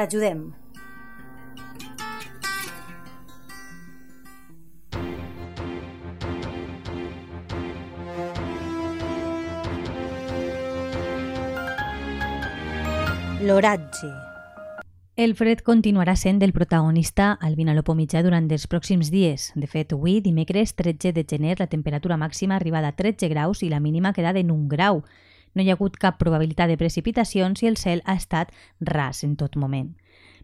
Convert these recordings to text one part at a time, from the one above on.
T'ajudem. L'oratge. El fred continuarà sent el protagonista al Vinalopó mitjà durant els pròxims dies. De fet, avui, dimecres 13 de gener, la temperatura màxima ha a 13 graus i la mínima queda en 1 grau. No hi ha hagut cap probabilitat de precipitacions i el cel ha estat ras en tot moment.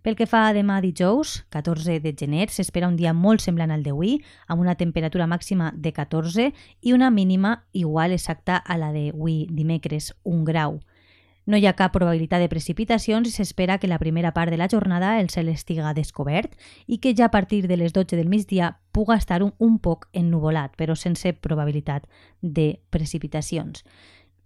Pel que fa a demà dijous, 14 de gener, s'espera un dia molt semblant al d'avui, amb una temperatura màxima de 14 i una mínima igual exacta a la d'avui dimecres, un grau. No hi ha cap probabilitat de precipitacions i s'espera que la primera part de la jornada el cel estiga descobert i que ja a partir de les 12 del migdia puga estar un, un poc ennuvolat, però sense probabilitat de precipitacions.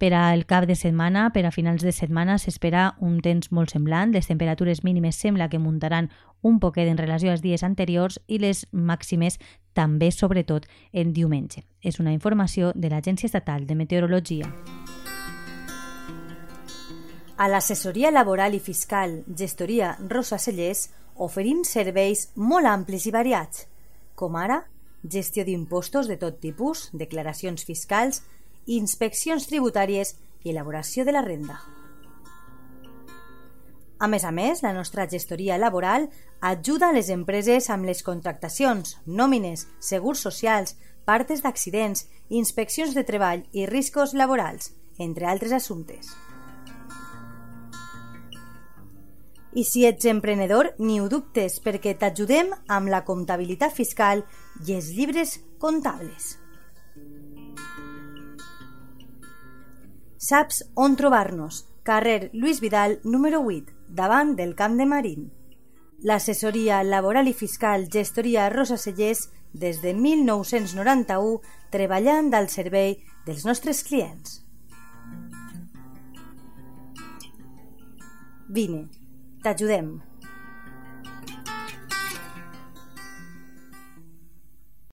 Per al cap de setmana, per a finals de setmana, s'espera un temps molt semblant. Les temperatures mínimes sembla que muntaran un poquet en relació als dies anteriors i les màximes també, sobretot, en diumenge. És una informació de l'Agència Estatal de Meteorologia. A l'assessoria laboral i fiscal Gestoria Rosa Cellers oferim serveis molt amplis i variats, com ara gestió d'impostos de tot tipus, declaracions fiscals, inspeccions tributàries i elaboració de la renda. A més a més, la nostra gestoria laboral ajuda a les empreses amb les contractacions, nòmines, segurs socials, partes d'accidents, inspeccions de treball i riscos laborals, entre altres assumptes. I si ets emprenedor, ni ho dubtes perquè t'ajudem amb la comptabilitat fiscal i els llibres comptables. Saps on trobar-nos? Carrer Lluís Vidal, número 8, davant del Camp de Marín. L'assessoria laboral i fiscal Gestoria Rosa Cellers des de 1991 treballant al servei dels nostres clients. Vine, t'ajudem.